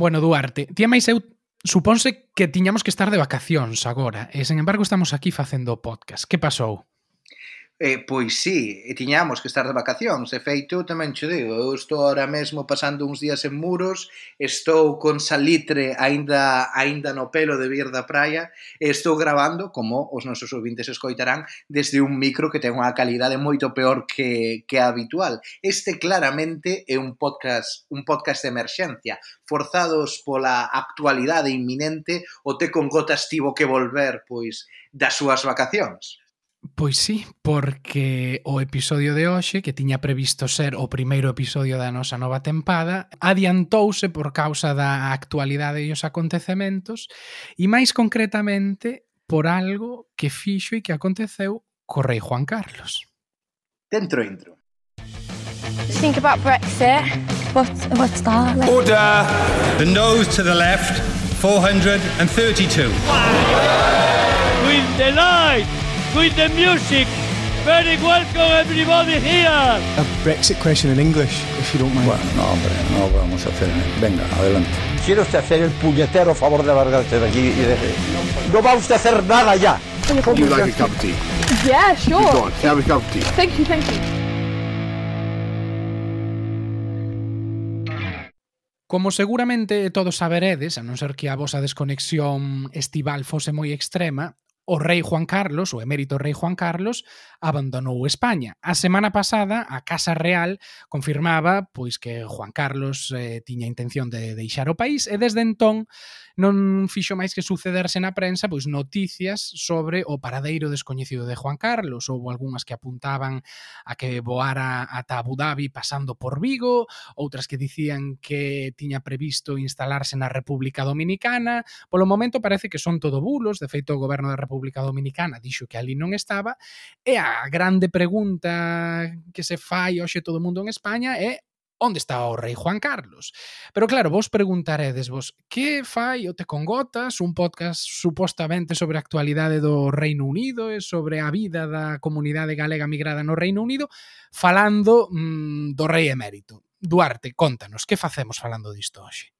Bueno, Duarte, ti e máis eu supónse que tiñamos que estar de vacacións agora, e sen embargo estamos aquí facendo o podcast. Que pasou? Eh, pois sí, e tiñamos que estar de vacacións. E feito, tamén che digo, eu estou ahora mesmo pasando uns días en muros, estou con salitre aínda aínda no pelo de vir da praia, e estou gravando, como os nosos ouvintes escoitarán, desde un micro que ten unha calidade moito peor que, que a habitual. Este claramente é un podcast un podcast de emerxencia, forzados pola actualidade inminente o te con gotas tivo que volver pois das súas vacacións. Pois sí, porque o episodio de hoxe, que tiña previsto ser o primeiro episodio da nosa nova tempada, adiantouse por causa da actualidade e os acontecementos, e máis concretamente por algo que fixo e que aconteceu co rei Juan Carlos. Dentro intro. Think about Brexit. What, what's that? Like? Order! The nose to the left, 432. Wow. With the light! With the music. Very welcome everybody here. A Brexit question in English, if you don't mind. Bueno, no, hombre, no vamos a hacer. Venga, adelante. ¿Quiere usted hacer el puñetero favor de largarse de aquí y de... No va usted a hacer nada ya. You like a cup of tea? Yeah, sure. Go on, have a cup of tea. Thank you, thank you. Como seguramente todos saberedes, a non ser que a vosa desconexión estival fose moi extrema, o rei Juan Carlos, o emérito rei Juan Carlos, abandonou España. A semana pasada, a Casa Real confirmaba pois que Juan Carlos eh, tiña intención de deixar o país e desde entón non fixo máis que sucederse na prensa pois noticias sobre o paradeiro descoñecido de Juan Carlos, ou algunhas que apuntaban a que voara ata Abu Dhabi pasando por Vigo, outras que dicían que tiña previsto instalarse na República Dominicana. Polo momento parece que son todo bulos, de feito o goberno da República República Dominicana dixo que ali non estaba, e a grande pregunta que se fai hoxe todo o mundo en España é onde está o rei Juan Carlos? Pero claro, vos preguntaredes vos, que fai o Te con Gotas, un podcast supostamente sobre a actualidade do Reino Unido e sobre a vida da comunidade galega migrada no Reino Unido, falando mm, do rei emérito. Duarte, contanos, que facemos falando disto hoxe?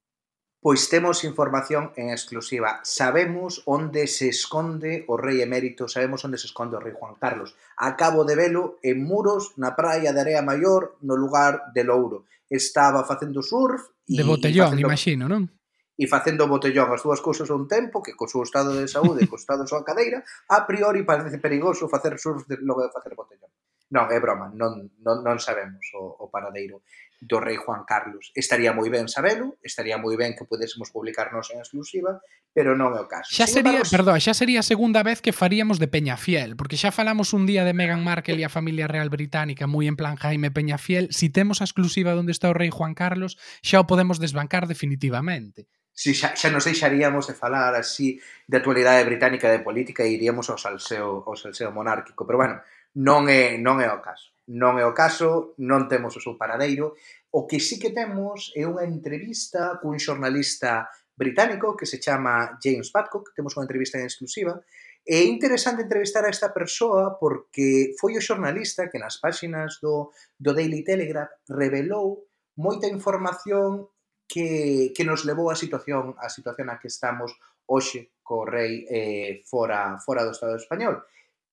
Pois temos información en exclusiva. Sabemos onde se esconde o rei emérito, sabemos onde se esconde o rei Juan Carlos. Acabo de velo en Muros, na praia de Area Maior, no lugar de Louro. Estaba facendo surf... E, de botellón, facendo, imagino, non? E facendo botellón as dúas cousas a un tempo, que co seu estado de saúde e co estado da súa cadeira, a priori parece perigoso facer surf de, logo de facer botellón. Non, é broma, non, non, non sabemos o, o paradeiro do rei Juan Carlos. Estaría moi ben sabelo, estaría moi ben que pudésemos publicarnos en exclusiva, pero non é o caso. Xa sería, embargo, perdón, xa sería a segunda vez que faríamos de Peñafiel, porque xa falamos un día de Meghan Markle e a familia real británica moi en plan Jaime Peñafiel, si temos a exclusiva onde está o rei Juan Carlos, xa o podemos desbancar definitivamente. Si xa, xa nos deixaríamos de falar así de actualidade británica de política e iríamos ao salseo, ao salseo monárquico, pero bueno, Non é, non é o caso. Non é o caso, non temos o seu paradeiro. O que sí que temos é unha entrevista cun xornalista británico que se chama James Badcock, temos unha entrevista en exclusiva, É interesante entrevistar a esta persoa porque foi o xornalista que nas páxinas do, do Daily Telegraph revelou moita información que, que nos levou a situación a situación a que estamos hoxe co rei eh, fora, fora do Estado español.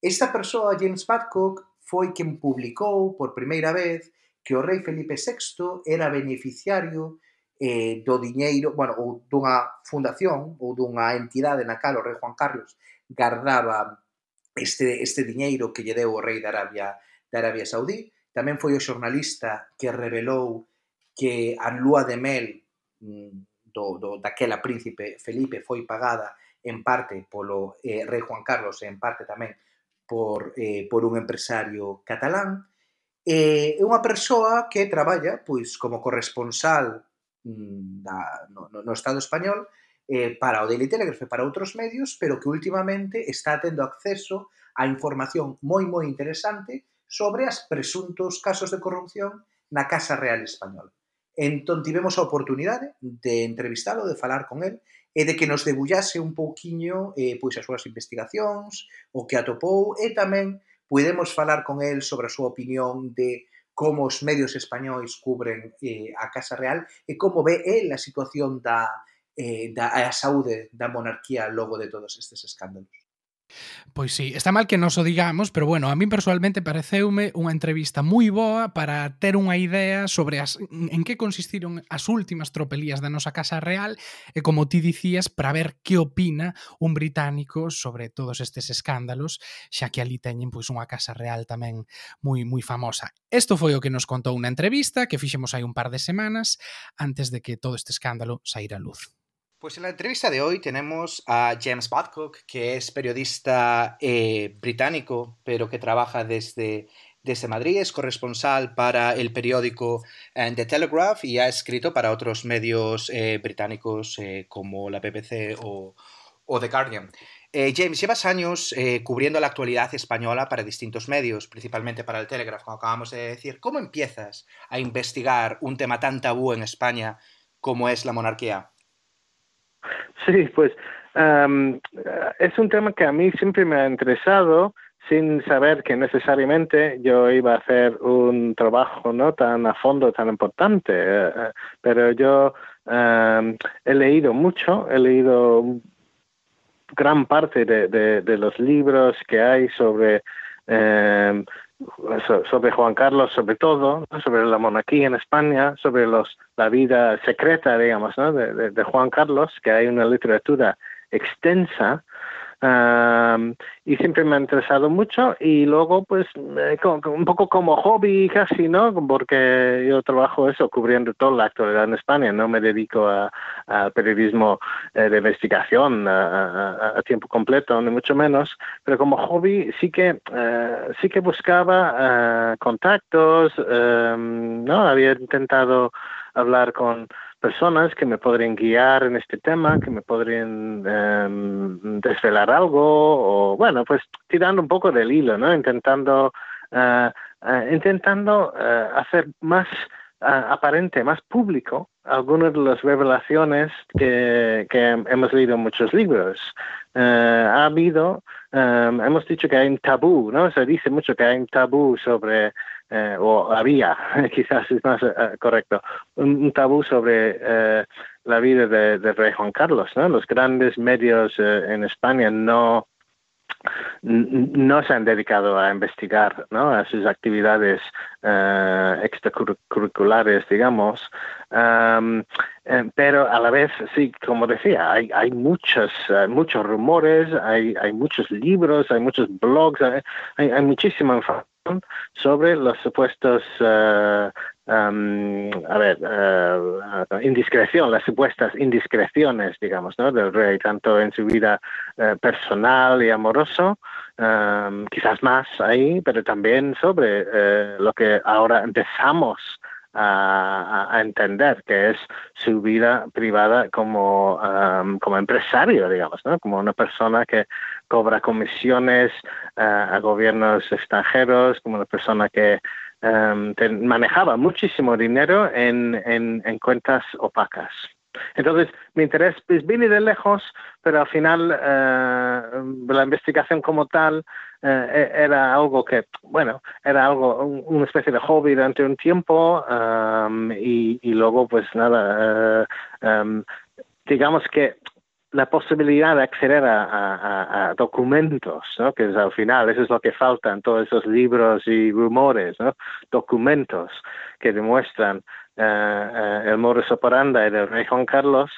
Esta persoa, James Badcock, foi quen publicou por primeira vez que o rei Felipe VI era beneficiario eh, do diñeiro, bueno, ou dunha fundación ou dunha entidade na cal o rei Juan Carlos gardaba este, este diñeiro que lle deu o rei da Arabia, da Arabia Saudí. Tamén foi o xornalista que revelou que a lúa de mel mm, do, do daquela príncipe Felipe foi pagada en parte polo eh, rei Juan Carlos e en parte tamén por, eh, por un empresario catalán, e eh, unha persoa que traballa pois como corresponsal mm, da, no, no Estado español eh, para o Daily Telegraph e para outros medios, pero que últimamente está tendo acceso a información moi moi interesante sobre as presuntos casos de corrupción na Casa Real Española. Entón tivemos a oportunidade de entrevistalo, de falar con el, e de que nos debullase un pouquiño eh, pois as súas investigacións, o que atopou e tamén podemos falar con el sobre a súa opinión de como os medios españois cubren eh, a Casa Real e como ve el a situación da, eh, da a saúde da monarquía logo de todos estes escándalos. Pois sí, está mal que nos o digamos, pero bueno, a min personalmente pareceume unha entrevista moi boa para ter unha idea sobre as, en que consistiron as últimas tropelías da nosa Casa Real e, como ti dicías, para ver que opina un británico sobre todos estes escándalos, xa que ali teñen pois unha Casa Real tamén moi moi famosa. Isto foi o que nos contou unha entrevista que fixemos hai un par de semanas antes de que todo este escándalo saíra a luz. Pues en la entrevista de hoy tenemos a James Badcock, que es periodista eh, británico, pero que trabaja desde, desde Madrid, es corresponsal para el periódico eh, The Telegraph y ha escrito para otros medios eh, británicos como la BBC o, The Guardian. James, llevas años cubriendo la actualidad española para distintos medios, principalmente para el Telegraph, como acabamos de decir. ¿Cómo empiezas a investigar un tema tan tabú en España como es la monarquía? Sí, pues um, es un tema que a mí siempre me ha interesado sin saber que necesariamente yo iba a hacer un trabajo no tan a fondo tan importante eh, pero yo um, he leído mucho he leído gran parte de, de, de los libros que hay sobre eh, sobre Juan Carlos, sobre todo, sobre la monarquía en España, sobre los, la vida secreta, digamos, de, de Juan Carlos, que hay una literatura extensa Um, y siempre me ha interesado mucho y luego pues eh, un poco como hobby casi, ¿no? Porque yo trabajo eso, cubriendo toda la actualidad en España, no me dedico a, a periodismo eh, de investigación a, a, tiempo completo, ni mucho menos, pero como hobby sí que, uh, sí que buscaba uh, contactos, um, ¿no? Había intentado hablar con personas que me podrían guiar en este tema, que me podrían eh, desvelar algo, o bueno, pues tirando un poco del hilo, ¿no? Intentando, uh, uh, intentando uh, hacer más aparente, más público algunas de las revelaciones que, que hemos leído en muchos libros. ha habido, um, hemos dicho que hay un tabú, ¿no? Se dice mucho que hay un tabú sobre eh, o había, quizás es más uh, correcto, un, tabú sobre uh, la vida de, rey Juan Carlos. ¿no? Los grandes medios uh, en España no, no se han dedicado a investigar ¿no? a sus actividades extracurriculares, digamos, pero a la vez, sí, como decía, hay, hay muchos, muchos rumores, hay, hay muchos libros, hay muchos blogs, hay, hay muchísima información sobre los supuestos, uh, a ver, uh, indiscreción, las supuestas indiscreciones, digamos, ¿no? del rey, tanto en su vida uh, personal y amoroso, um, quizás más ahí, pero también sobre lo que ahora empezamos a, entender, que es su vida privada como, um, como empresario, digamos, ¿no? como una persona que cobra comisiones uh, a gobiernos extranjeros, como una persona que um, manejaba muchísimo dinero en, en, en cuentas opacas. Entonces, mi interés pues, viene de lejos, pero al final eh, la investigación como tal eh, era algo que, bueno, era algo, un, una especie de hobby durante un tiempo um, y, y, luego, pues nada, uh, um, digamos que la posibilidad de acceder a, documentos, ¿no? que es al final, eso es lo que falta en todos esos libros y rumores, ¿no? documentos que demuestran uh, uh, el modus operandi del rey Juan Carlos,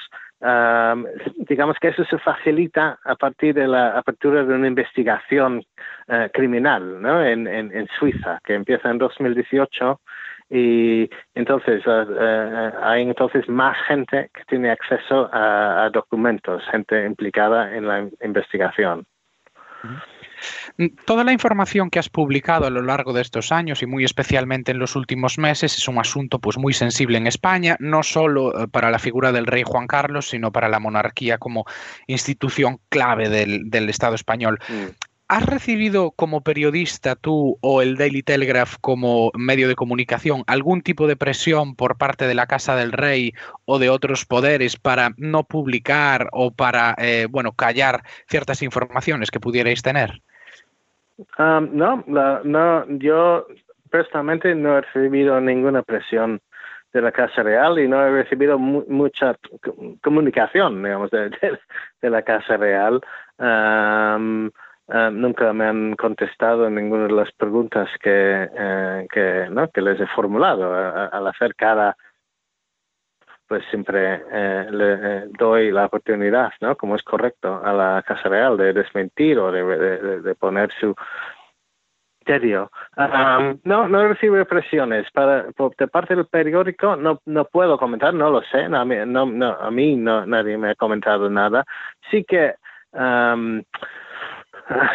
Uh, digamos que eso se facilita a partir de la apertura de una investigación uh, criminal ¿no? en, Suiza, que empieza en 2018 y entonces uh, hay entonces más gente que tiene acceso a, a, documentos, gente implicada en la investigación. Uh -huh. Toda la información que has publicado a lo largo de estos años y muy especialmente en los últimos meses es un asunto pues muy sensible en España, no solo eh, para la figura del rey Juan Carlos, sino para la monarquía como institución clave del, del Estado español. Mm. ¿Has recibido como periodista tú o el Daily Telegraph como medio de comunicación algún tipo de presión por parte de la Casa del Rey o de otros poderes para no publicar o para, eh, bueno, callar ciertas informaciones que pudierais tener? Um, no, no, yo personalmente no he recibido ninguna presión de la Casa Real y no he recibido mu mucha comunicación, digamos, de, la Casa Real. Um, nunca me han contestado ninguna de las preguntas que, uh, que, ¿no? que les he formulado al hacer cada pues siempre eh, le eh, doy la oportunidad, ¿no? Como es correcto, a la Casa Real de desmentir o de, de, de poner su criterio. Um, no, no recibo presiones. Para, por, de parte del periódico no, no puedo comentar, no lo sé. No, no, no, a mí no, nadie me ha comentado nada. Sí que... Um,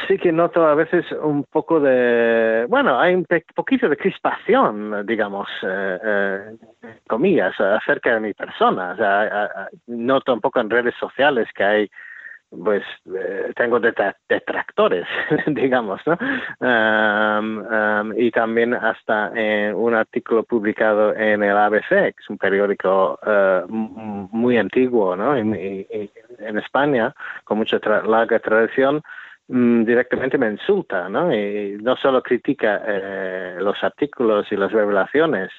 Sí que noto a veces un poco de, bueno, hay un poquito de crispación, digamos, eh, eh, comillas, acerca de mi persona. O sea, noto un poco en redes sociales que hay, pues, eh, tengo detractores, digamos, ¿no? Um, um, y también hasta en un artículo publicado en el ABC, que es un periódico uh, muy antiguo, ¿no? En, en España, con mucha tra larga tradición, directamente me insulta, ¿no? Y no solo critica eh, los artículos y las revelaciones,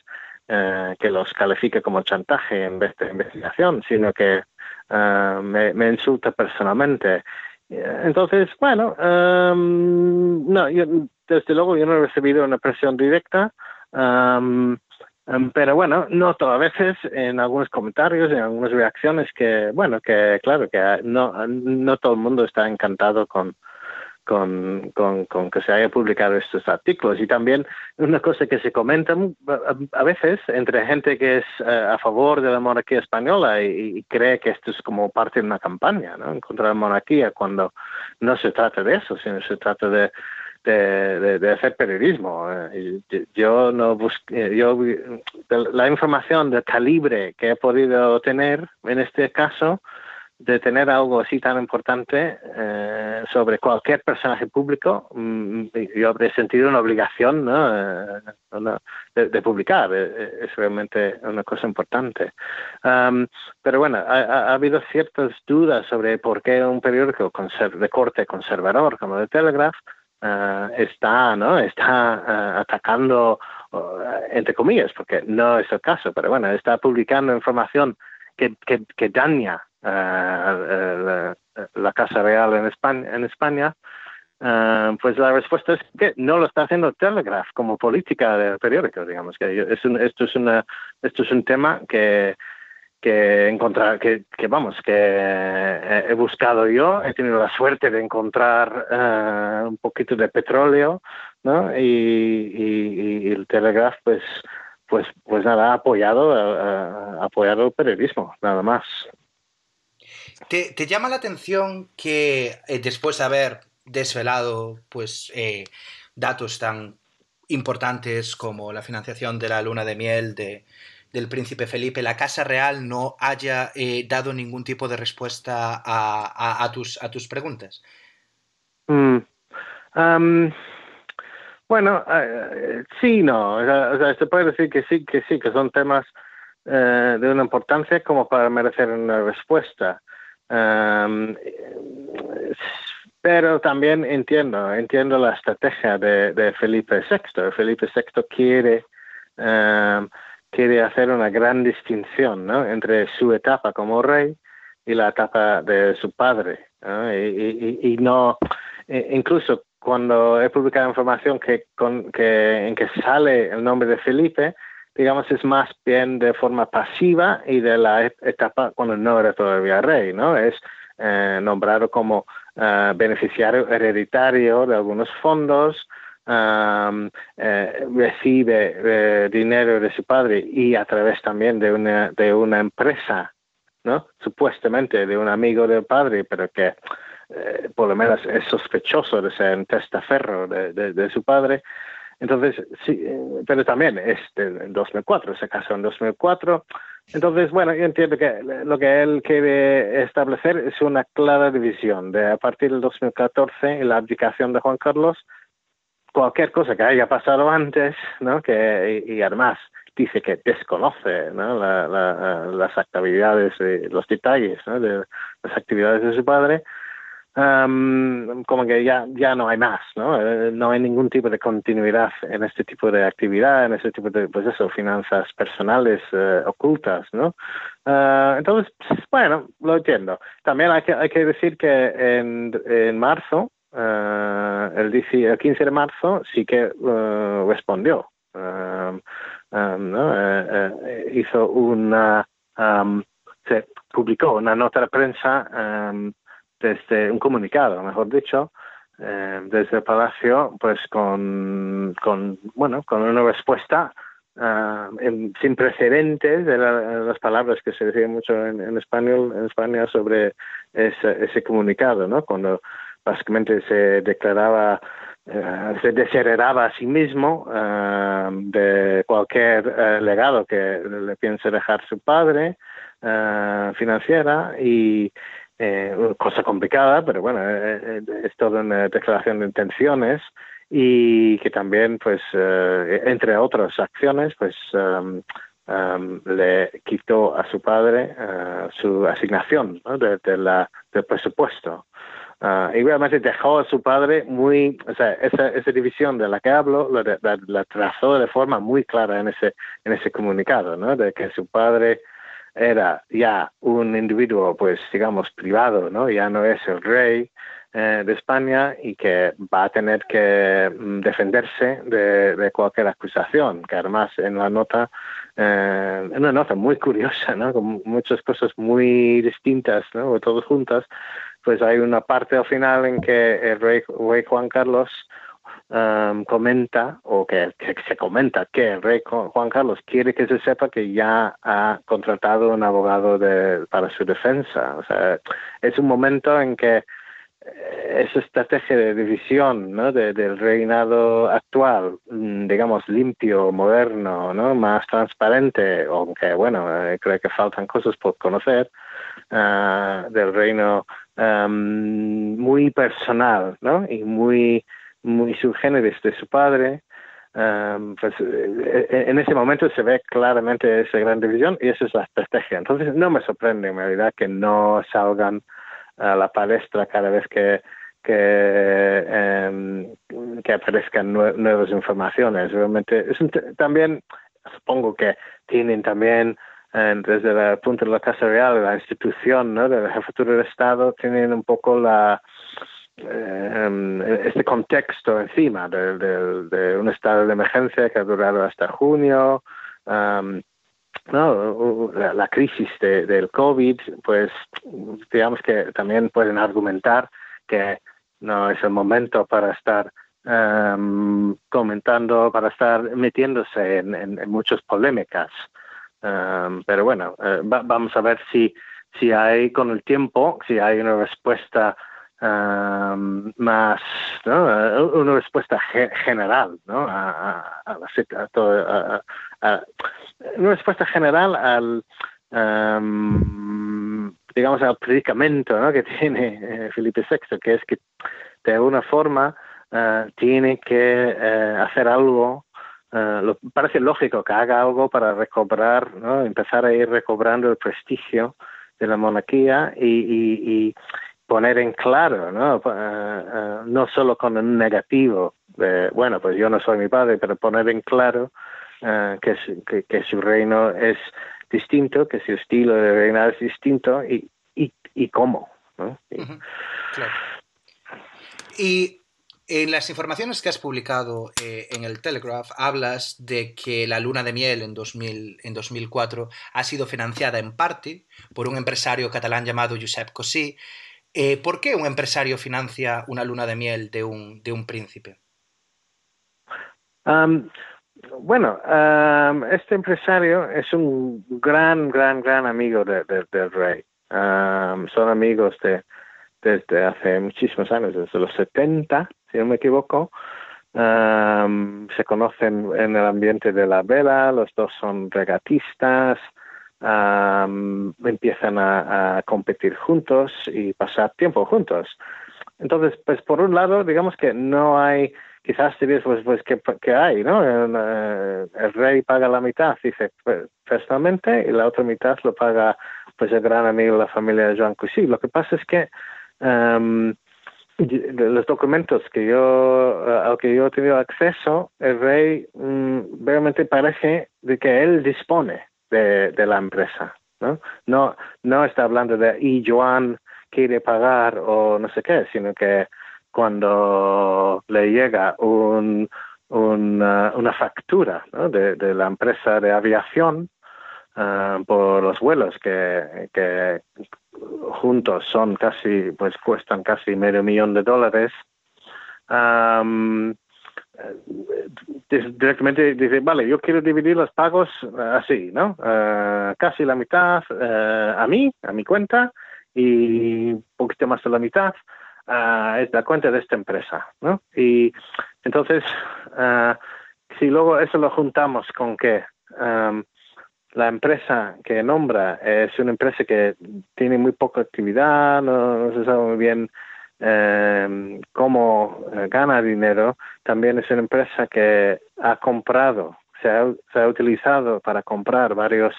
eh, que los califica como chantaje en vez de investigación, sino que uh, me, insulta personalmente. Entonces, bueno, um, no, yo, desde luego yo no he recibido una presión directa, um, um, pero bueno, noto a veces en algunos comentarios, en algunas reacciones que, bueno, que claro, que no todo el mundo está encantado con, con, con, con, que se haya publicado estos artículos. Y también una cosa que se comenta a, veces entre gente que es uh, a favor de la monarquía española y, cree que esto es como parte de una campaña ¿no? en contra de la monarquía, cuando no se trata de eso, sino se trata de, de, de, de hacer periodismo. Eh, yo no busqué, yo la información de calibre que he podido tener en este caso de tener algo así tan importante eh, sobre cualquier personaje público, mm, yo he sentido una obligación ¿no? Eh, de, publicar. Eh, es realmente una cosa importante. Um, pero bueno, ha, ha, habido ciertas dudas sobre por qué un periódico de corte conservador como The Telegraph uh, está, ¿no? está uh, atacando, uh, entre comillas, porque no es el caso, pero bueno, está publicando información que, que daña la, la, Casa Real en España, en España pues la respuesta es que no lo está haciendo Telegraph como política del periódico, digamos que es esto es una esto es un tema que que encontrar que, vamos que he buscado yo he tenido la suerte de encontrar uh, un poquito de petróleo no y, y, el Telegraph pues pues pues nada apoyado ha apoyado el periodismo nada más ¿Te, llama la atención que eh, después de haber desvelado pues, eh, datos tan importantes como la financiación de la luna de miel de, del príncipe Felipe, la Casa Real no haya eh, dado ningún tipo de respuesta a, a, tus, a tus preguntas? Mm. Bueno, uh, sí, no. O sea, se puede decir que sí, que sí, que son temas uh, de una importancia como para merecer una respuesta. Um, pero también entiendo, entiendo la estrategia de, Felipe VI. Felipe VI quiere, um, quiere hacer una gran distinción ¿no? entre su etapa como rey y la etapa de su padre. y, no, e, incluso cuando he publicado información que, con, que, en que sale el nombre de Felipe, digamos, es más bien de forma pasiva y de la etapa cuando no era todavía rey, ¿no? Es eh, nombrado como uh, beneficiario hereditario de algunos fondos, eh, recibe eh, dinero de su padre y a través también de una, de una empresa, ¿no? Supuestamente de un amigo del padre, pero que eh, por lo menos es sospechoso de ser un testaferro de, de su padre. Entonces, sí, eh, pero también es en 2004, se casó en 2004. Entonces, bueno, yo entiendo que lo que él quiere establecer es una clara división de a partir del 2014 y la abdicación de Juan Carlos, cualquier cosa que haya pasado antes, ¿no? Que, y, y además dice que desconoce ¿no? la, la, las actividades, los detalles ¿no? de las actividades de su padre, um, como que ya, ya no hay más, ¿no? Eh, no hay ningún tipo de continuidad en este tipo de actividad, en este tipo de, pues eso, finanzas personales uh, ocultas, ¿no? Uh, entonces, bueno, lo entiendo. También hay que, hay que decir que en, en marzo, uh, el, 10, el 15 de marzo, sí que respondió. Um, ¿no? hizo una... Um, se publicó una nota de prensa desde un comunicado, mejor dicho, eh, desde el Palacio, pues con, bueno, con una respuesta uh, sin precedentes de la, las palabras que se decían mucho en, en, español en España sobre ese, ese comunicado, ¿no? Cuando básicamente se declaraba Uh, se desheredaba a sí mismo uh, de cualquier uh, legado que le piense dejar su padre financiera y eh, cosa complicada, pero bueno, eh, eh, es toda una declaración de intenciones y que también, pues, entre otras acciones, pues, um, um, le quitó a su padre su asignación ¿no? de, de la, del presupuesto. Uh, y realmente dejó a su padre muy, o sea, esa, esa división de la que hablo la, la, la, trazó de forma muy clara en ese, en ese comunicado, ¿no? De que su padre era ya un individuo, pues digamos, privado, ¿no? Ya no es el rey eh, de España y que va a tener que mm, defenderse de, cualquier acusación, que además en la nota, eh, una nota muy curiosa, ¿no? Con muchas cosas muy distintas, ¿no? Todas juntas, pues hay una parte al final en que el rey Juan Carlos um, comenta o que, que, se comenta que el rey Juan Carlos quiere que se sepa que ya ha contratado un abogado de, para su defensa. O sea, es un momento en que eh, esa estrategia de división ¿no? de, del reinado actual, mm, digamos, limpio, moderno, ¿no? más transparente, aunque, bueno, eh, creo que faltan cosas por conocer, uh, del reino um, muy personal ¿no? y muy muy subgéneres de su padre, um, pues eh, eh, en ese momento se ve claramente esa gran división y esa es la estrategia. Entonces no me sorprende en realidad que no salgan a la palestra cada vez que que, um, que aparezcan nuevas informaciones. Realmente es un también supongo que tienen también eh, desde el punto de la Casa Real, la institución ¿no? de la jefatura de Estado, tienen un poco la eh, este contexto encima de, de, un estado de emergencia que ha durado hasta junio, um, no, la, crisis de, del COVID, pues digamos que también pueden argumentar que no es el momento para estar um, comentando, para estar metiéndose en, en, muchas polémicas. Um, pero bueno, va, vamos a ver si, si hay con el tiempo, si hay una respuesta más, ¿no? una respuesta ge general, ¿no? A, a, a, a todo, una respuesta general al, digamos, al predicamento ¿no? que tiene eh, Felipe VI, que es que de alguna forma uh, tiene que hacer algo Uh, lo, parece lógico que haga algo para recobrar, ¿no? empezar a ir recobrando el prestigio de la monarquía y, y poner en claro, ¿no? Uh, uh, no solo con un negativo, de, bueno, pues yo no soy mi padre, pero poner en claro uh, que, su reino es distinto, que su estilo de reinar es distinto y, y, y cómo. ¿no? Claro. y en las informaciones que has publicado eh, en el Telegraph hablas de que la luna de miel en, 2000, en 2004 ha sido financiada en parte por un empresario catalán llamado Josep Cosí, eh, ¿Por qué un empresario financia una luna de miel de un, de un príncipe? Um, bueno, um, este empresario es un gran, gran, gran amigo de, de, del rey. Um, son amigos de, desde hace muchísimos años, desde los 70, si no me equivoco. se conocen en el ambiente de la vela, los dos son regatistas, um, empiezan a, a, competir juntos y pasar tiempo juntos. Entonces, pues por un lado, digamos que no hay, quizás dices, pues, pues ¿qué, qué hay? ¿no? El, eh, rey paga la mitad, dice, pues, personalmente, y la otra mitad lo paga pues el gran amigo de la familia de Joan Cusi. Lo que pasa es que um, los documentos que yo al que yo he tenido acceso, el rey mm, realmente parece de que él dispone de, la empresa, ¿no? No, está hablando de y Joan quiere pagar o no sé qué, sino que cuando le llega un, una, una factura de, la empresa de aviación uh, por los vuelos que, que juntos son casi, pues cuestan casi medio millón de dólares, um, directamente dice, vale, yo quiero dividir los pagos así, ¿no? Uh, casi la mitad uh, a mí, a mi cuenta, y un poquito más de la mitad uh, es la cuenta de esta empresa, ¿no? Y entonces, si luego eso lo juntamos con que um, la empresa que nombra es una empresa que tiene muy poca actividad, no, no se sabe muy bien eh, cómo gana dinero, también es una empresa que ha comprado, se ha, utilizado para comprar varias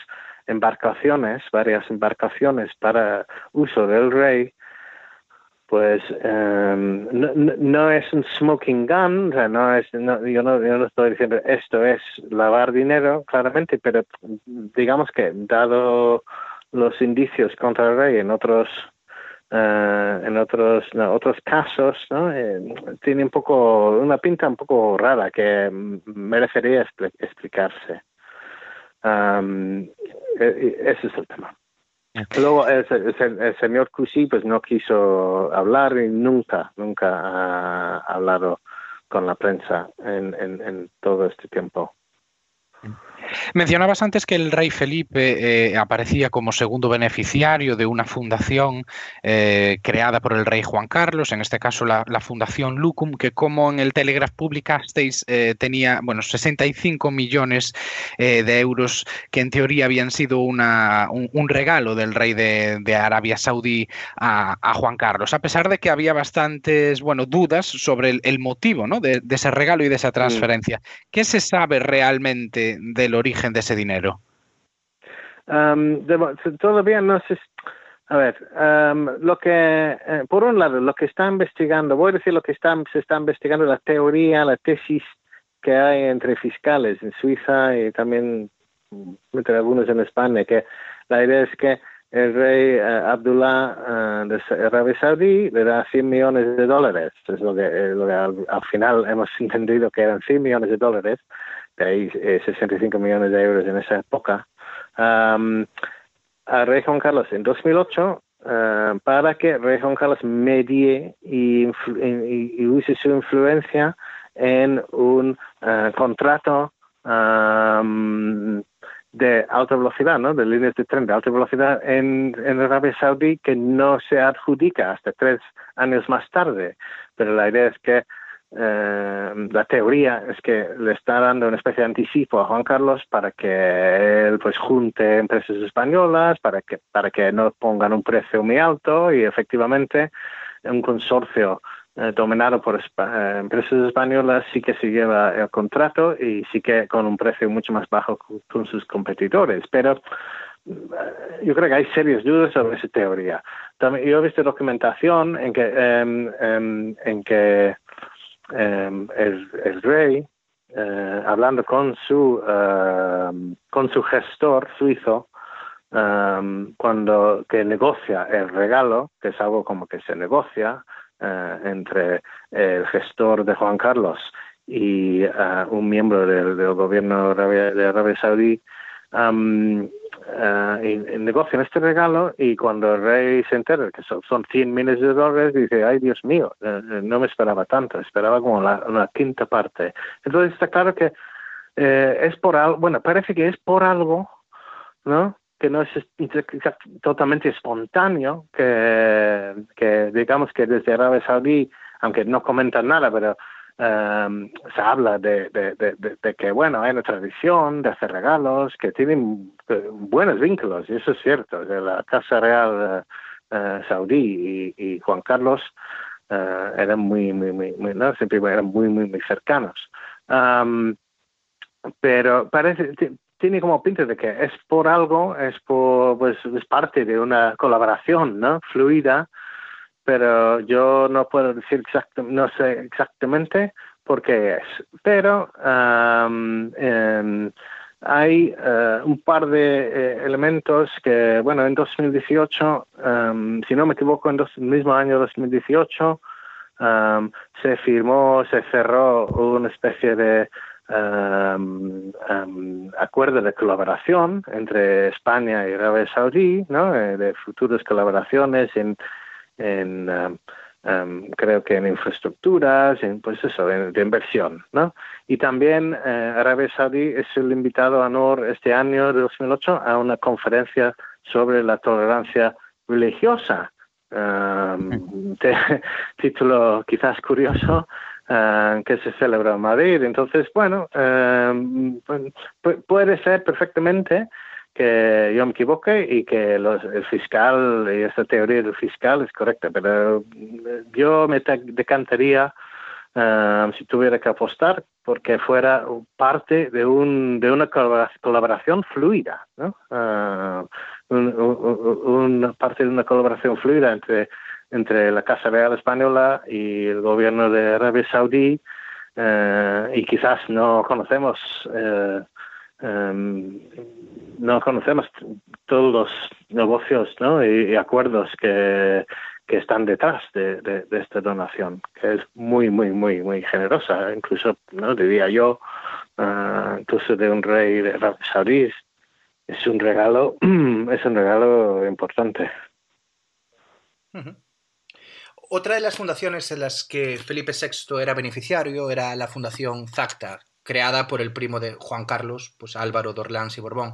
embarcaciones, varias embarcaciones para uso del rey, pues um, no, es un smoking gun, no es, no, yo, no, yo no estoy diciendo esto es lavar dinero, claramente, pero digamos que dado los indicios contra el rey en otros uh, en otros no, otros casos, ¿no? Eh, tiene un poco una pinta un poco rara que merecería expl explicarse. Um, ese es el tema. Luego el, el, el, señor Cusi pues no quiso hablar y nunca, nunca ha hablado con la prensa en, en, en todo este tiempo. Mencionabas antes que el rey Felipe eh, aparecía como segundo beneficiario de una fundación eh, creada por el rey Juan Carlos, en este caso la, la Fundación Lucum, que como en el Telegraph publicasteis eh, tenía bueno, 65 millones de euros que en teoría habían sido una, un, un, regalo del rey de, de Arabia Saudí a, a, Juan Carlos, a pesar de que había bastantes bueno, dudas sobre el, el motivo ¿no? de, de, ese regalo y de esa transferencia. ¿Qué se sabe realmente del origen de ese dinero? Um, todavía no se... A ver, lo que, eh, por un lado, lo que está investigando, voy a decir lo que está, se está investigando, la teoría, la tesis que hay entre fiscales en Suiza y también entre algunos en España, que la idea es que el rey uh, Abdullah uh, de Arabia Saudí le da 100 millones de dólares. Es lo que, eh, lo al, al, final hemos entendido que eran 100 millones de dólares de ahí eh, 65 millones de euros en esa época, um, a Rey Juan Carlos en 2008 uh, para que Rey Juan Carlos medie y, y, y use su influencia en un uh, contrato um, de alta velocidad, ¿no? de líneas de tren de alta velocidad en, en Arabia Saudí que no se adjudica hasta tres años más tarde. Pero la idea es que eh, la teoría es que le está dando una especie de anticipo a Juan Carlos para que él pues junte empresas españolas, para que, para que no pongan un precio muy alto y efectivamente un consorcio eh, dominado por eh, empresas españolas sí que se lleva el contrato y sí que con un precio mucho más bajo con sus competidores. Pero eh, yo creo que hay serias dudas sobre esa teoría. También, yo he visto documentación en que, eh, en que eh, el, el, rey, eh, hablando con su, uh, con su gestor suizo, um, cuando que negocia el regalo, que es algo como que se negocia uh, entre el gestor de Juan Carlos y un miembro del, gobierno de Arabia, Saudí, uh, y, negocian este regalo y cuando el rey se entera que son, son 100 millones de dólares, dice, ay Dios mío, uh, no me esperaba tanto, esperaba como la, una quinta parte. Entonces está claro que eh, es por algo, bueno, parece que es por algo, ¿no? que no es totalmente espontáneo, que, que digamos que desde Arabia Saudí, aunque no comentan nada, pero Um, se habla de, de, de, que, bueno, hay una tradición de hacer regalos, que tienen uh, buenos vínculos, y eso es cierto. La Casa Real uh, uh, Saudí y, y, Juan Carlos eran muy, muy, muy, muy, no, siempre eran muy, muy, muy cercanos. Um, pero parece, tiene como pinta de que es por algo, es por, pues, es parte de una colaboración, ¿no? Fluida, pero yo no puedo decir exactamente, no sé exactamente por qué es. Pero um, hay uh, un par de eh, elementos que, bueno, en 2018, um, si no me equivoco, en el mismo año 2018, um, se firmó, se cerró una especie de um, acuerdo de colaboración entre España y Arabia Saudí, ¿no? Eh, de futuras colaboraciones en, en um, um, creo que en infraestructuras, en pues eso, en, de inversión, ¿no? Y también eh, Arabia Saudí es el invitado a honor este año de 2008 a una conferencia sobre la tolerancia religiosa. Um, de, título quizás curioso, uh, que se celebra en Madrid. Entonces, bueno, um, pu puede ser perfectamente que yo me equivoque y que los, el fiscal y esta teoría del fiscal es correcta, pero yo me decantaría uh, si tuviera que apostar porque fuera parte de un de una colaboración fluida, ¿no? Uh, un, un, parte de una colaboración fluida entre entre la Casa Real Española y el gobierno de Arabia Saudí uh, y quizás no conocemos um, no conocemos todos los negocios ¿no? y, acuerdos que, están detrás de, esta donación, que es muy, muy, muy, muy generosa, incluso, ¿no? diría yo, uh, incluso de un rey de Arabia Saudí. Es un regalo, es un regalo importante. Otra de las fundaciones en las que Felipe VI era beneficiario era la Fundación Zacta, creada por el primo de Juan Carlos, pues Álvaro de Orleans y Borbón.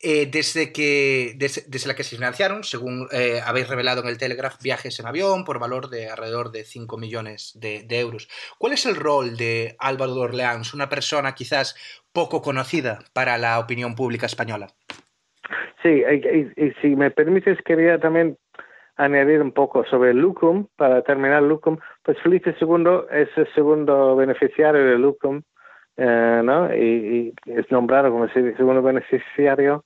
Eh, desde, que, desde, desde, la que se financiaron, según eh, habéis revelado en el Telegraph, viajes en avión por valor de alrededor de 5 millones de, euros. ¿Cuál es el rol de Álvaro de una persona quizás poco conocida para la opinión pública española? Sí, y, y si me permites, quería también añadir un poco sobre Lucum, para terminar Lucum, pues Felipe II es el segundo beneficiario de Lucum, eh, ¿no? Y, es nombrado como segundo beneficiario,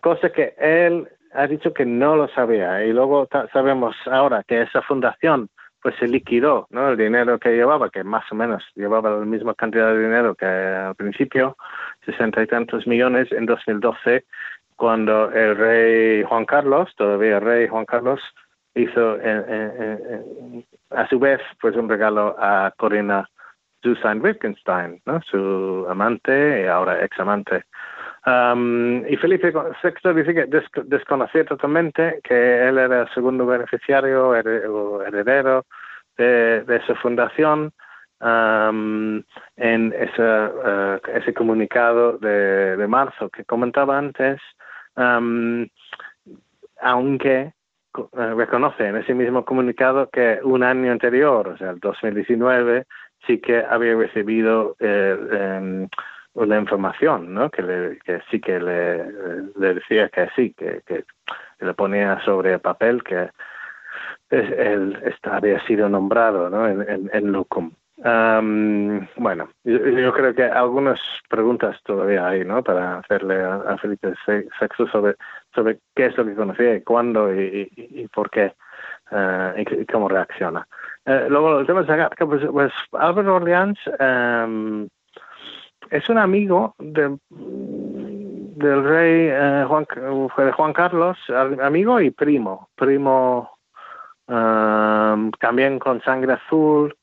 cosa que él ha dicho que no lo sabía. Y luego sabemos ahora que esa fundación pues se liquidó, ¿no? El dinero que llevaba, que más o menos llevaba la misma cantidad de dinero que al principio, sesenta y tantos millones en 2012, cuando el rey Juan Carlos, todavía el rey Juan Carlos, hizo eh, eh, eh, a su vez pues un regalo a Corina Susan Wittgenstein, ¿no? su amante y ahora ex amante. Um, y Felipe VI dice que des desconocía totalmente que él era el segundo beneficiario her o heredero de, de esa fundación um, en ese, uh, ese comunicado de, de, marzo que comentaba antes, um, aunque reconoce en ese mismo comunicado que un año anterior, o sea, el 2019, sí que había recibido eh, eh, una información, ¿no? Que, le, sí que le, decía que sí, que, que, le ponía sobre papel que él había sido nombrado ¿no? en, Lucum. Um, bueno, yo, creo que algunas preguntas todavía hay, ¿no? Para hacerle a, a Felipe VI sobre, sobre qué es lo que conocía y cuándo y, por qué y, y, cómo reacciona. Uh, luego, el tema de pues, pues Álvaro Orleans um, es un amigo de, del rey uh, Juan, Juan Carlos, amigo y primo, primo um, también con sangre azul,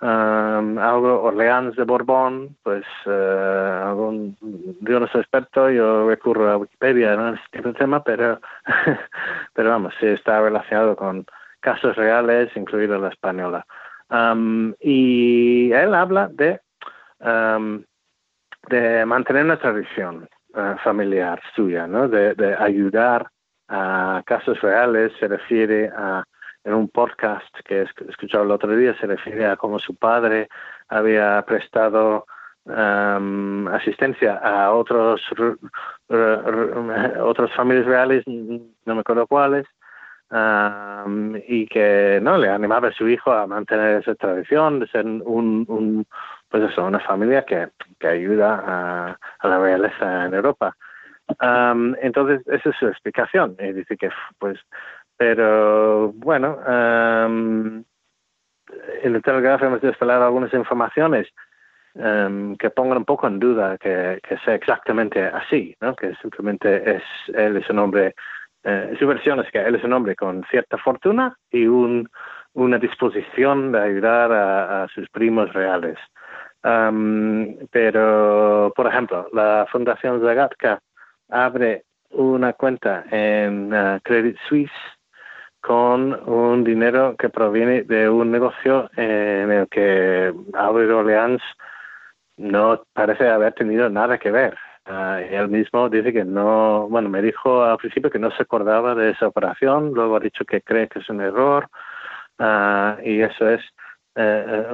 um, algo Orleans de Borbón, pues uh, algún, yo no soy experto, yo recurro a Wikipedia en este tema, pero, pero vamos, sí está relacionado con casos reales, incluida la española. Y él habla de, um, de mantener una tradición uh, familiar suya, ¿no? De, de, ayudar a casos reales, se refiere a, en un podcast que he escuchado el otro día, se refiere a cómo su padre había prestado asistencia a otros, otras familias reales, no me acuerdo cuáles, um, y que no le animaba a su hijo a mantener esa tradición de ser un, un pues eso una familia que, que ayuda a, la realeza en Europa. Um, entonces esa es su explicación. Y dice que pues pero bueno, um, en el Telegraph hemos desvelado algunas informaciones um, que pongan un poco en duda que, que, sea exactamente así, ¿no? que simplemente es él es un hombre, eh, su versión es que él es un hombre con cierta fortuna y un, una disposición de ayudar a, sus primos reales. Um, pero, por ejemplo, la Fundación Zagatka abre una cuenta en uh, Credit Suisse con un dinero que proviene de un negocio en el que Albert Orleans no parece haber tenido nada que ver. Uh, él mismo dice que no, bueno, me dijo al principio que no se acordaba de esa operación, luego ha dicho que cree que es un error uh, y eso es eh,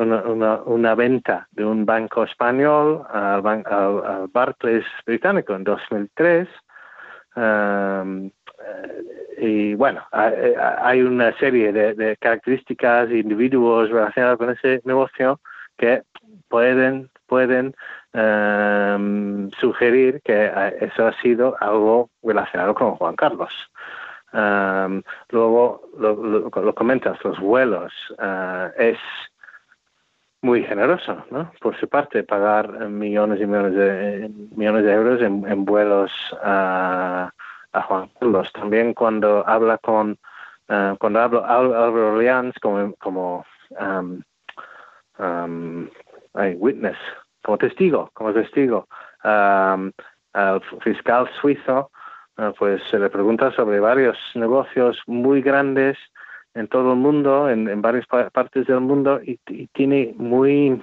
una, venta de un banco español al, ban al, al Barclays británico en 2003. Um, y bueno, hay una serie de, de características, individuos relacionados con ese negocio que pueden pueden um, sugerir que eso ha sido algo relacionado con Juan Carlos. Um, luego lo, lo, comentas, los vuelos. Uh, es muy generoso, ¿no? Por su parte, pagar millones y millones de, millones de euros en, vuelos a, Juan Carlos. También cuando habla con, uh, cuando hablo Álvaro Orleans como, como um, witness, como testigo, como testigo, um, al fiscal suizo, uh, pues se le pregunta sobre varios negocios muy grandes en todo el mundo, en, varias partes del mundo, y, tiene muy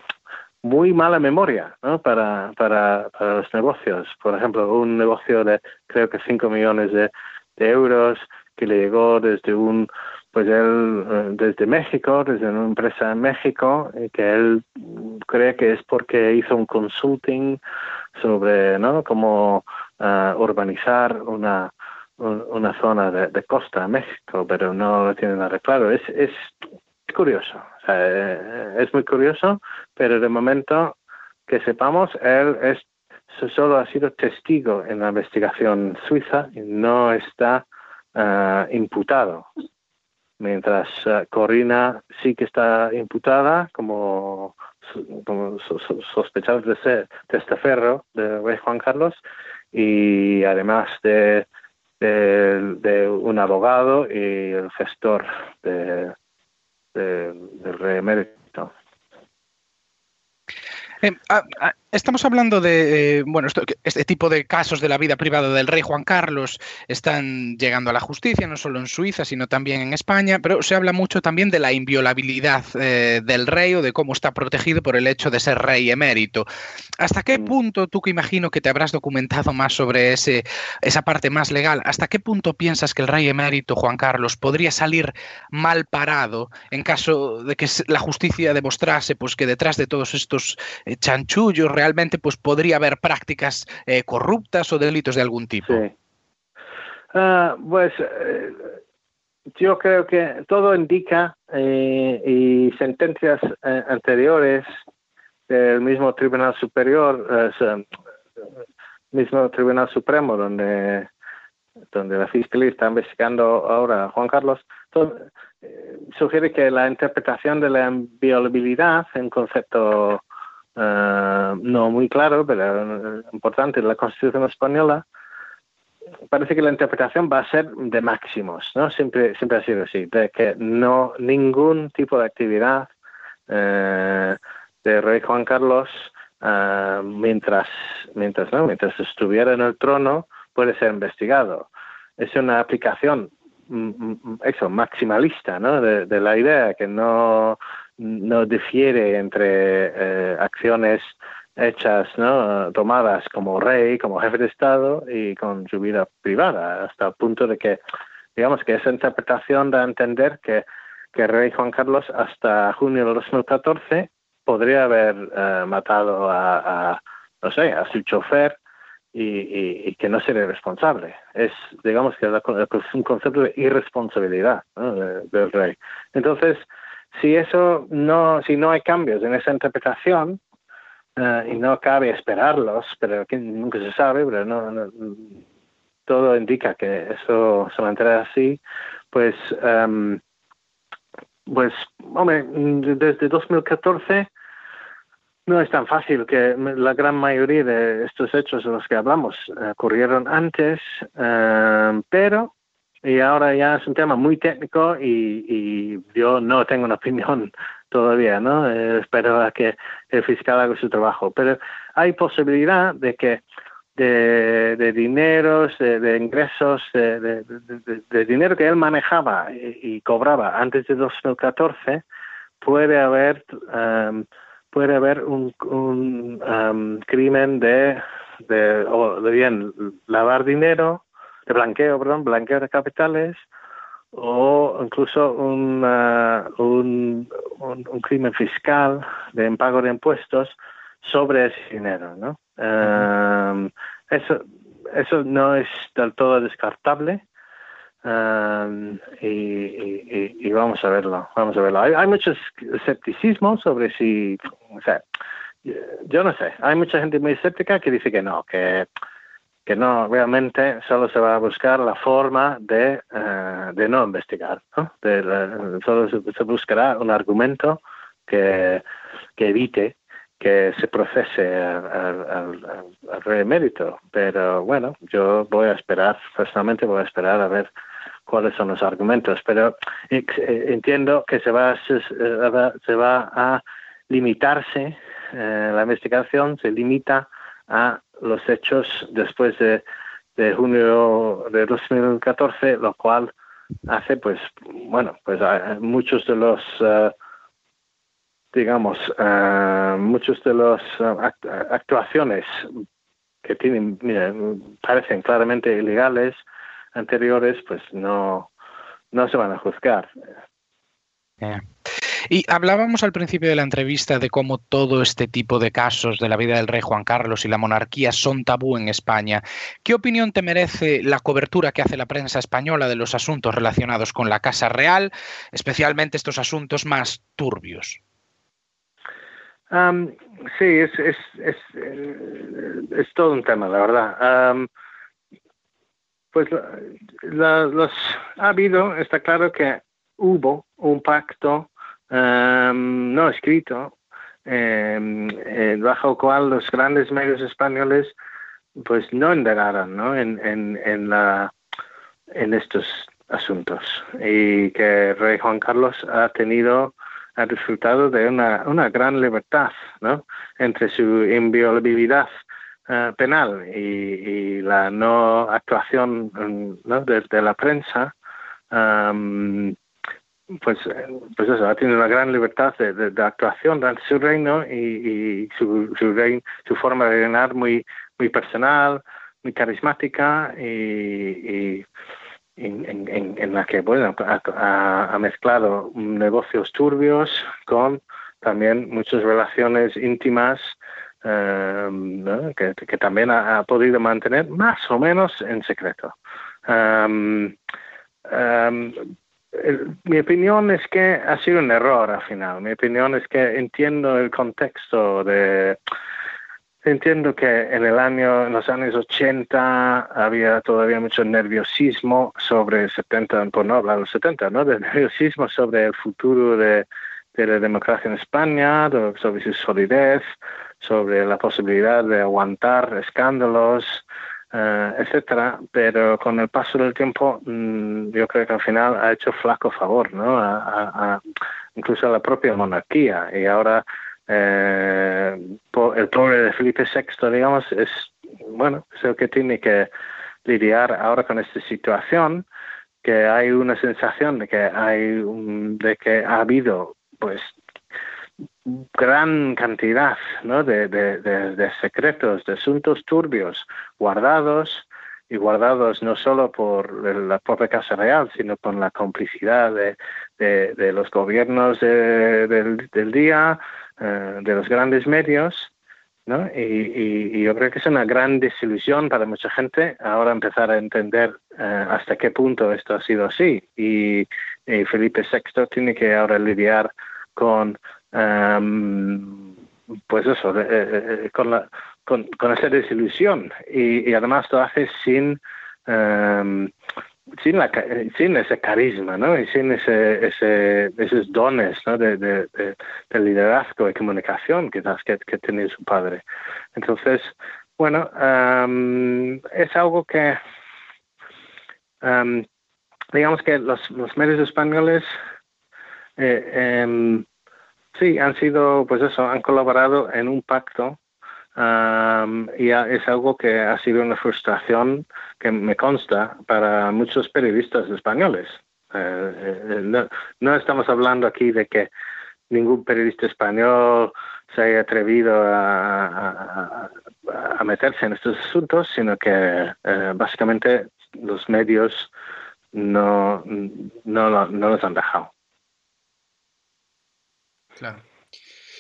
muy mala memoria para, para, los negocios. Por ejemplo, un negocio de creo que 5 millones de euros que le llegó desde un pues él eh, desde México, desde una empresa en México, y que él cree que es porque hizo un consulting sobre ¿no? cómo uh, urbanizar una una zona de, costa de México, pero no lo tiene nada claro. Es, es curioso, o sea, eh, es muy curioso, pero de momento que sepamos, él es solo ha sido testigo en la investigación suiza y no está uh, imputado. Mientras uh, Corina sí que está imputada como, como de ser testaferro de rey Juan Carlos y además de de, un abogado y el gestor de, de, del rey emérito. Eh, ah, Estamos hablando de, eh, bueno, esto, este tipo de casos de la vida privada del rey Juan Carlos están llegando a la justicia, no solo en Suiza, sino también en España, pero se habla mucho también de la inviolabilidad eh, del rey o de cómo está protegido por el hecho de ser rey emérito. ¿Hasta qué mm. punto, tú que imagino que te habrás documentado más sobre ese, esa parte más legal, hasta qué punto piensas que el rey emérito Juan Carlos podría salir mal parado en caso de que la justicia demostrase pues, que detrás de todos estos eh, chanchullos realmente pues podría haber prácticas eh, corruptas o delitos de algún tipo. Sí. Uh, pues eh, yo creo que todo indica eh, y sentencias eh, anteriores del mismo Tribunal Superior, mismo Tribunal Supremo, donde donde la Fiscalía está investigando ahora Juan Carlos, sugiere que la interpretación de la inviolabilidad en concepto uh, no muy claro, pero importante, la Constitución española, parece que la interpretación va a ser de máximos, ¿no? Siempre, siempre ha sido así, de que no ningún tipo de actividad eh, de Rey Juan Carlos uh, mientras, mientras, ¿no? mientras estuviera en el trono puede ser investigado. Es una aplicación mm, mm, eso, maximalista, ¿no? De, de la idea que no no difiere entre eh, acciones hechas, ¿no? tomadas como rey, como jefe de Estado y con su vida privada, hasta el punto de que, digamos, que esa interpretación da a entender que, que el rey Juan Carlos hasta junio de 2014 podría haber eh, matado a, no sé, a su chofer y, y, que no sería responsable. Es, digamos, que es un concepto de irresponsabilidad del rey. Entonces, si eso no, si no hay cambios en esa interpretación, uh, y no cabe esperarlos, pero que nunca se sabe, pero no, todo indica que eso se mantendrá así, pues, um, pues, hombre, desde 2014 no es tan fácil que la gran mayoría de estos hechos de los que hablamos eh, ocurrieron antes, eh, pero y ahora ya es un tema muy técnico y, y yo no tengo una opinión todavía, ¿no? Eh, espero a que el fiscal haga su trabajo, pero hay posibilidad de que de, de dineros, de, ingresos, de, dinero que él manejaba y, cobraba antes de 2014, puede haber um, puede haber un, un um, crimen de, de, o bien lavar dinero, de blanqueo, perdón, blanqueo de capitales, o incluso un, uh, un, un, un, crimen fiscal de impago de impuestos sobre ese dinero, ¿no? Um, eso, eso no es del todo descartable. Um, y, y, y, vamos a verlo, vamos a verlo. Hay, hay mucho escepticismo sobre si, o sea, yo no sé, hay mucha gente muy escéptica que dice que no, que, que no, realmente solo se va a buscar la forma de, uh, de no investigar, ¿no? Solo se, buscará un argumento que, que evite que se procese al, al, al. Pero bueno, yo voy a esperar, personalmente voy a esperar a ver cuáles son los argumentos, pero eh, entiendo que se va, se, se va a limitarse, eh, la investigación se limita a los hechos después de, de junio de 2014, lo cual hace, pues, bueno, pues muchos de los, uh, digamos, uh, muchos de los uh, actuaciones que tienen, mira, parecen claramente ilegales, anteriores, pues no, no se van a juzgar. Y hablábamos al principio de la entrevista de cómo todo este tipo de casos de la vida del rey Juan Carlos y la monarquía son tabú en España. ¿Qué opinión te merece la cobertura que hace la prensa española de los asuntos relacionados con la Casa Real, especialmente estos asuntos más turbios? Sí, es, es, es, es, todo un tema, la verdad. Pues los ha habido, está claro que hubo un pacto um, no escrito eh, eh, bajo cual los grandes medios españoles pues no indagaron ¿no? En, en, en, la, en estos asuntos y que rey Juan Carlos ha tenido ha disfrutado de una, una gran libertad ¿no? entre su inviolabilidad uh, penal y, y, la no actuación ¿no? De, la prensa, um, pues, pues eso, ha tenido una gran libertad de, de, actuación durante su reino y, su, su, su, forma de reinar muy, muy personal, muy carismática y, en, la que bueno, ha, mezclado negocios turbios con también muchas relaciones íntimas ¿no? que, también ha, podido mantener más o menos en secreto. Um, um, el, mi opinión es que ha sido un error al final. Mi opinión es que entiendo el contexto de Entiendo que en el año, en los años 80 había todavía mucho nerviosismo sobre 70, por no hablar de los 70, ¿no? Nerviosismo sobre el futuro de, de la democracia en España, sobre su solidez, sobre la posibilidad de aguantar escándalos, uh, etcétera. Pero con el paso del tiempo, mmm, yo creo que al final ha hecho flaco favor, ¿no? A, a, incluso a la propia monarquía. Y ahora eh, el pobre de Felipe VI, digamos, es, bueno, es el que tiene que lidiar ahora con esta situación, que hay una sensación de que hay de que ha habido, pues, gran cantidad ¿no? de, secretos, de asuntos turbios guardados y guardados no solo por la propia Casa Real, sino por la complicidad de, los gobiernos de, del, del día, uh, de los grandes medios, ¿no? Y, y, y, yo creo que es una gran desilusión para mucha gente ahora empezar a entender uh, hasta qué punto esto ha sido así. Y, y, Felipe VI tiene que ahora lidiar con, pues eso, eh, eh, con, la, con, con, esa desilusión. Y, además lo hace sin, um, sin, ese carisma, ¿no? Y sin ese, ese, esos dones, ¿no? De, de, de, liderazgo y comunicación quizás que, que tenía su padre. Entonces, bueno, um, es algo que, digamos que los, medios españoles, eh, um, sí, han sido, pues eso, han colaborado en un pacto Um, y es algo que ha sido una frustración que me consta para muchos periodistas españoles. Eh, eh, no, estamos hablando aquí de que ningún periodista español se haya atrevido a, meterse en estos asuntos, sino que eh, básicamente los medios no, no, no los han dejado. Claro.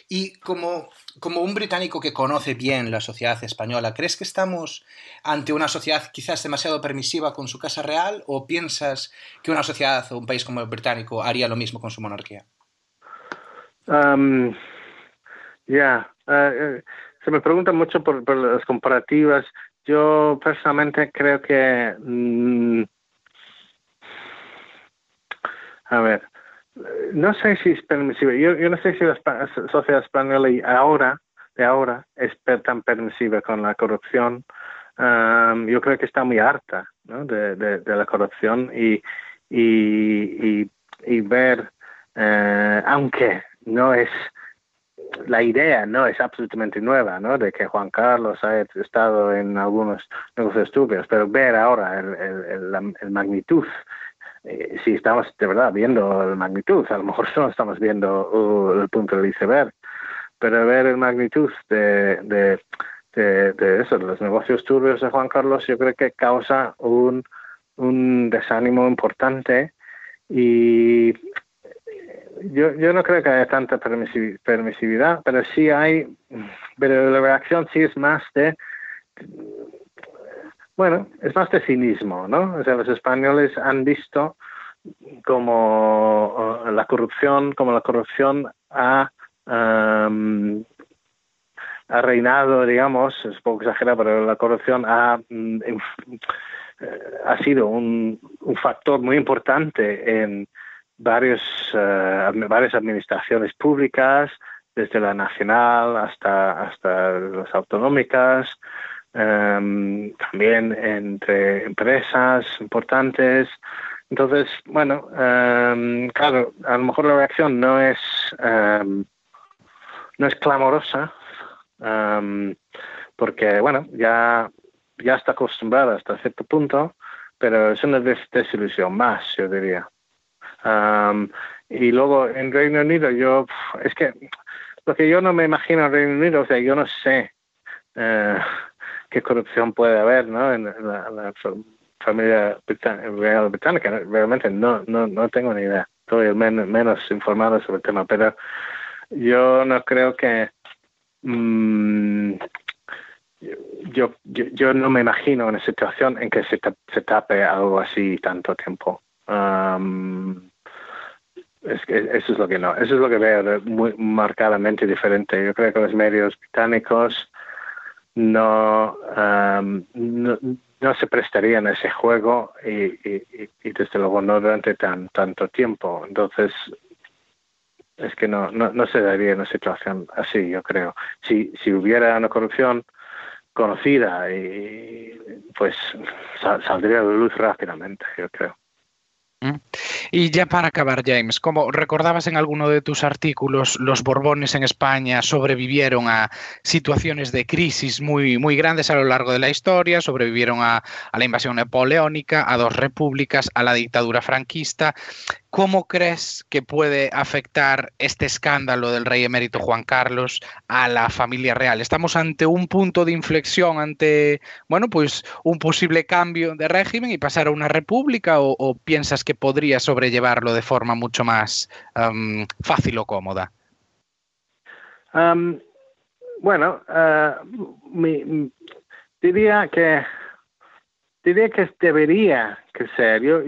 Y como, como un británico que conoce bien la sociedad española, ¿crees que estamos ante una sociedad quizás demasiado permisiva con su Casa Real o piensas que una sociedad o un país como el británico haría lo mismo con su monarquía? Um, ya, eh, eh, se me pregunta mucho por, las comparativas. Yo personalmente creo que... Mm, a ver, no sé si es permisiva. Yo, no sé si la sociedad española ahora, de ahora, es tan permisiva con la corrupción. yo creo que está muy harta ¿no? de, la corrupción y, ver, eh, aunque no es la idea no es absolutamente nueva, ¿no? De que Juan Carlos haya estado en algunos negocios estúpidos, pero ver ahora el, el magnitud eh, si estamos de verdad viendo la magnitud, a lo mejor solo estamos viendo uh, el punto del iceberg, pero ver el magnitud de, de, de, eso, de los negocios turbios de Juan Carlos, yo creo que causa un, un desánimo importante. Y yo, yo no creo que haya tanta permisividad, pero sí hay, pero la reacción sí es más de bueno, es más de cinismo, ¿no? O sea, los españoles han visto como uh, la corrupción, como la corrupción ha, um, reinado, digamos, es poco exagerado, pero la corrupción ha, mm, eh, ha sido un, un, factor muy importante en varios, uh, varias administraciones públicas, desde la nacional hasta, hasta las autonómicas, Em, también entre empresas importantes. Entonces, bueno, em, claro, a lo mejor la reacción no es, em, no es clamorosa, porque, bueno, ya, ya está acostumbrada hasta cierto punto, pero es una desilusión más, yo diría. y luego en Reino Unido, yo, es que lo que yo no me imagino en Reino Unido, o sea, yo no sé. Uh, qué corrupción puede haber ¿no? en, la, familia real británica. Realmente no, no, no tengo ni idea. Estoy menos informado sobre el tema, pero yo no creo que... Mm, yo, yo, yo, no me imagino una situación en que se, se tape algo así tanto tiempo. es que eso es lo que no, eso es lo que veo muy marcadamente diferente. Yo creo que los medios británicos no, no, no, se prestarían a ese juego y, y, desde luego no durante tan tanto tiempo. Entonces, es que no, no, no se daría una situación así, yo creo. Si, si hubiera una corrupción conocida, y pues saldría de luz rápidamente, yo creo. Y ya para acabar, James, como recordabas en alguno de tus artículos, los Borbones en España sobrevivieron a situaciones de crisis muy, muy grandes a lo largo de la historia, sobrevivieron a, a la invasión napoleónica, a dos repúblicas, a la dictadura franquista. ¿Cómo crees que puede afectar este escándalo del rey emérito Juan Carlos a la familia real? ¿Estamos ante un punto de inflexión, ante, bueno, pues un posible cambio de régimen y pasar a una república o, piensas que podría sobrellevarlo de forma mucho más um, fácil o cómoda? Um, bueno, uh, diría que diría que debería crecer. Yo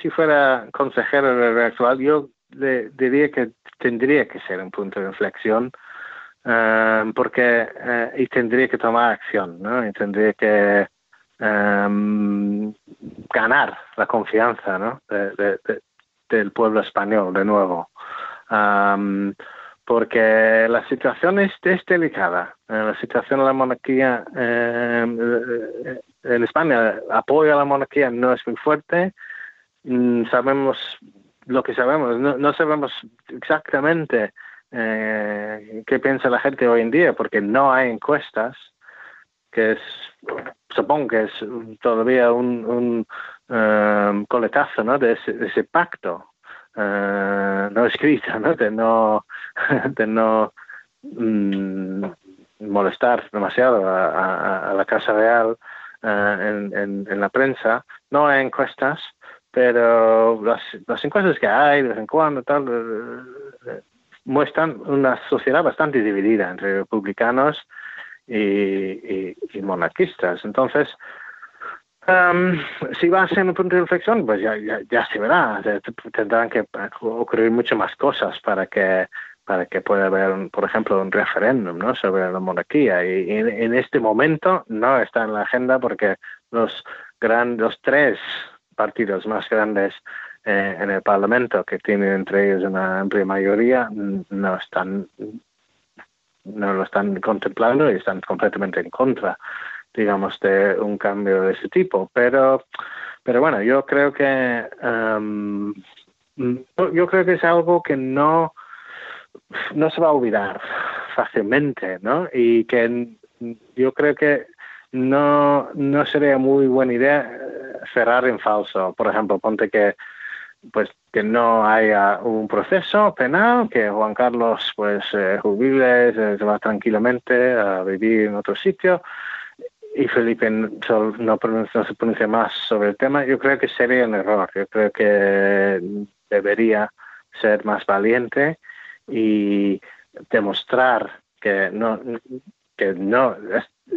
si fuera consejero actual, yo diría que tendría que ser un punto de inflexión eh, porque eh, y tendría que tomar acción, ¿no? Y tendría que em, ganar la confianza ¿no? de, de, de, del pueblo español de nuevo. Porque la situación es, delicada. Eh, la situación de la monarquía eh, en España, apoyo a la monarquía no es muy fuerte. Mm, sabemos lo que sabemos, no, no sabemos exactamente eh, qué piensa la gente hoy en día, porque no hay encuestas, que es, supongo que es todavía un, un um, coletazo ¿no? de, ese, de ese pacto uh, no escrito, ¿no? de no, de no mm, molestar demasiado a, la Casa Real en, en, en, la prensa. No hay encuestas, pero las, las, encuestas que hay de vez en cuando tal, uh, muestran una sociedad bastante dividida entre republicanos y, monarquistas. Entonces, Um, si va a ser un punto de inflexión, pues ya, ya, se verá. Tendrán que ocurrir muchas más cosas para que para que pueda haber, por ejemplo, un referéndum ¿no? sobre la monarquía. Y en, en, este momento no está en la agenda porque los, gran, los tres partidos más grandes eh, en el Parlamento, que tienen entre ellos una amplia mayoría, no están no lo están contemplando y están completamente en contra digamos, de un cambio de ese tipo. Pero, pero bueno, yo creo que um, yo creo que es algo que no no se va a olvidar fácilmente, ¿no? Y que yo creo que no no sería muy buena idea cerrar en falso. Por ejemplo, ponte que pues que no haya un proceso penal, que Juan Carlos pues eh, se va tranquilamente a vivir en otro sitio y Felipe no, no, no, se pronuncia más sobre el tema, yo creo que sería un error. Yo creo que debería ser más valiente y demostrar que no, que no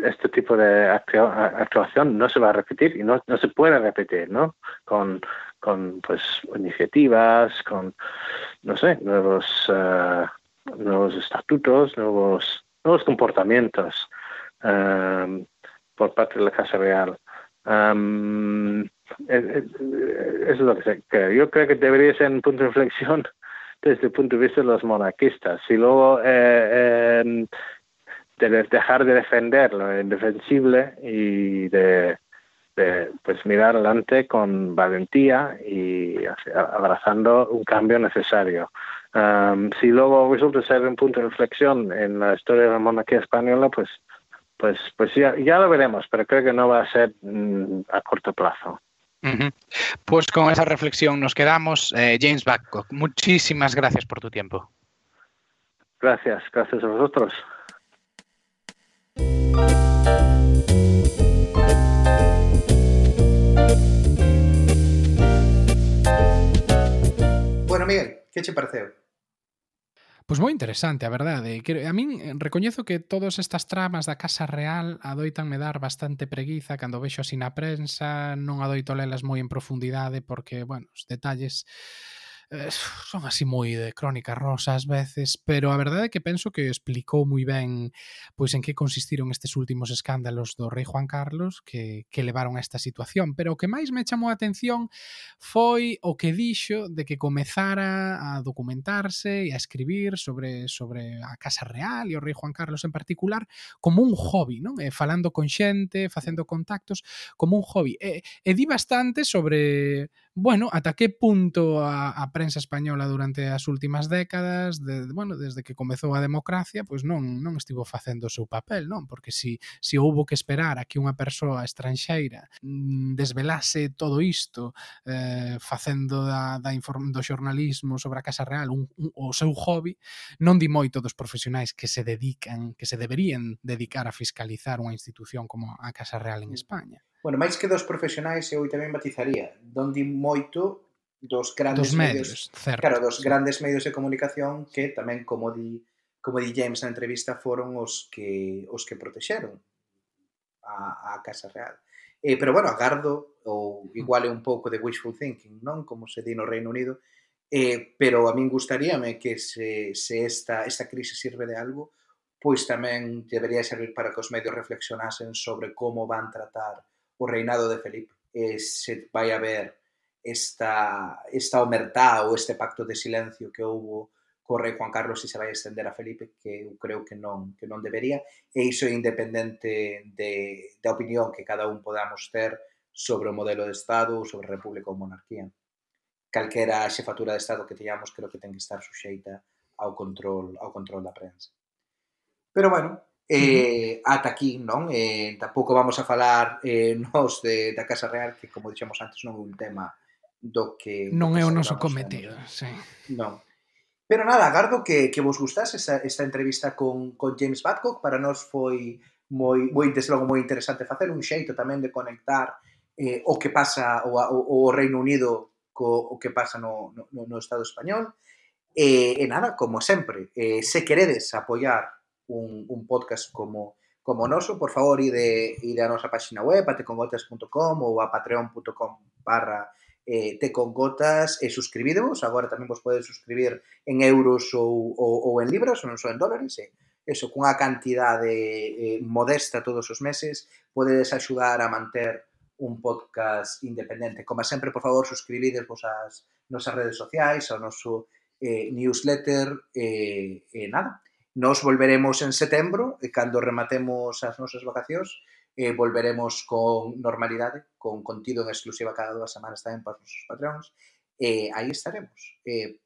este tipo de actuación no se va a repetir y no, no se puede repetir, ¿no? Con, con pues iniciativas, con no sé, nuevos uh, nuevos estatutos, nuevos nuevos comportamientos. Um, por parte de la Casa Real. Um, es, es, lo que sé. Yo creo que debería ser un punto de inflexión desde el punto de vista de los monarquistas. Y luego eh, eh, de dejar de defender lo indefensible y de, de pues mirar adelante con valentía y abrazando un cambio necesario. Um, si luego resulta ser un punto de inflexión en la historia de la monarquía española, pues pues, pues ya, ya lo veremos, pero creo que no va a ser mmm, a corto plazo. Pues con esa reflexión nos quedamos. Eh, James Babcock, muchísimas gracias por tu tiempo. Gracias, gracias a vosotros. Bueno, Miguel, que che pareceu? Pois moi interesante, a verdade. A min eh, recoñezo que todas estas tramas da Casa Real adoitan me dar bastante preguiza cando vexo así na prensa, non adoito lelas moi en profundidade porque, bueno, os detalles eh, son así moi de crónica rosa ás veces, pero a verdade é que penso que explicou moi ben pois en que consistiron estes últimos escándalos do rei Juan Carlos que, que levaron a esta situación, pero o que máis me chamou a atención foi o que dixo de que comezara a documentarse e a escribir sobre sobre a Casa Real e o rei Juan Carlos en particular como un hobby, non? Eh, falando con xente, facendo contactos como un hobby. E, e di bastante sobre, bueno, ata que punto a, a prensa española durante as últimas décadas, de, bueno, desde que comezou a democracia, pois non non estivo facendo o seu papel, non? Porque si si houbo que esperar a que unha persoa estranxeira mm, desvelase todo isto eh, facendo da, da inform, do xornalismo sobre a Casa Real un, un, o seu hobby, non di moito dos profesionais que se dedican, que se deberían dedicar a fiscalizar unha institución como a Casa Real en mm. España. Bueno, máis que dos profesionais, eu tamén batizaría, non di moito dos grandes dos medios, medios certo. claro, dos grandes medios de comunicación que tamén como di como di James na entrevista foron os que os que protexeron a, a Casa Real. Eh, pero bueno, agardo ou igual é un pouco de wishful thinking, non? Como se di no Reino Unido, eh, pero a min gustaríame que se, se esta, esta crise sirve de algo, pois tamén debería servir para que os medios reflexionasen sobre como van tratar o reinado de Felipe. Eh, se vai a ver esta, esta omertá ou este pacto de silencio que houbo co rei Juan Carlos e se vai estender a Felipe, que eu creo que non, que non debería, e iso é independente de, da opinión que cada un podamos ter sobre o modelo de Estado ou sobre a República ou monarquía. Calquera xefatura de Estado que teñamos creo que ten que estar suxeita ao control ao control da prensa. Pero bueno, eh, ata aquí, non? Eh, tampouco vamos a falar eh, nos de, da Casa Real, que como dixemos antes non é un tema do que... Non do que é o noso cometido, sí. Non. Pero nada, agardo que, que vos gustase esta, esta entrevista con, con James Badcock. Para nós foi moi, moi desde logo moi interesante facer un xeito tamén de conectar eh, o que pasa o, o, o Reino Unido co o que pasa no, no, no Estado español. E, e nada, como sempre, eh, se queredes apoiar un, un podcast como como noso, por favor, ide, ide a nosa página web, atecongotas.com ou a patreon.com barra eh, te con gotas e eh, suscribidevos, agora tamén vos podedes suscribir en euros ou, ou, ou en libras, ou non só en dólares, e eso, cunha cantidade eh, modesta todos os meses, podedes axudar a manter un podcast independente. Como sempre, por favor, suscribidevos ás nosas redes sociais, ao noso eh, newsletter, eh, e eh, eh, nada. Nos volveremos en setembro, e cando rematemos as nosas vacacións, eh, volveremos con normalidade, con contido en exclusiva cada dúas semanas tamén para os nosos patróns, e eh, aí estaremos. Eh,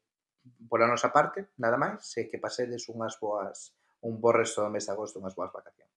pola nosa parte, nada máis, eh, que pasedes unhas boas, un bo resto do mes de agosto, unhas boas vacacións.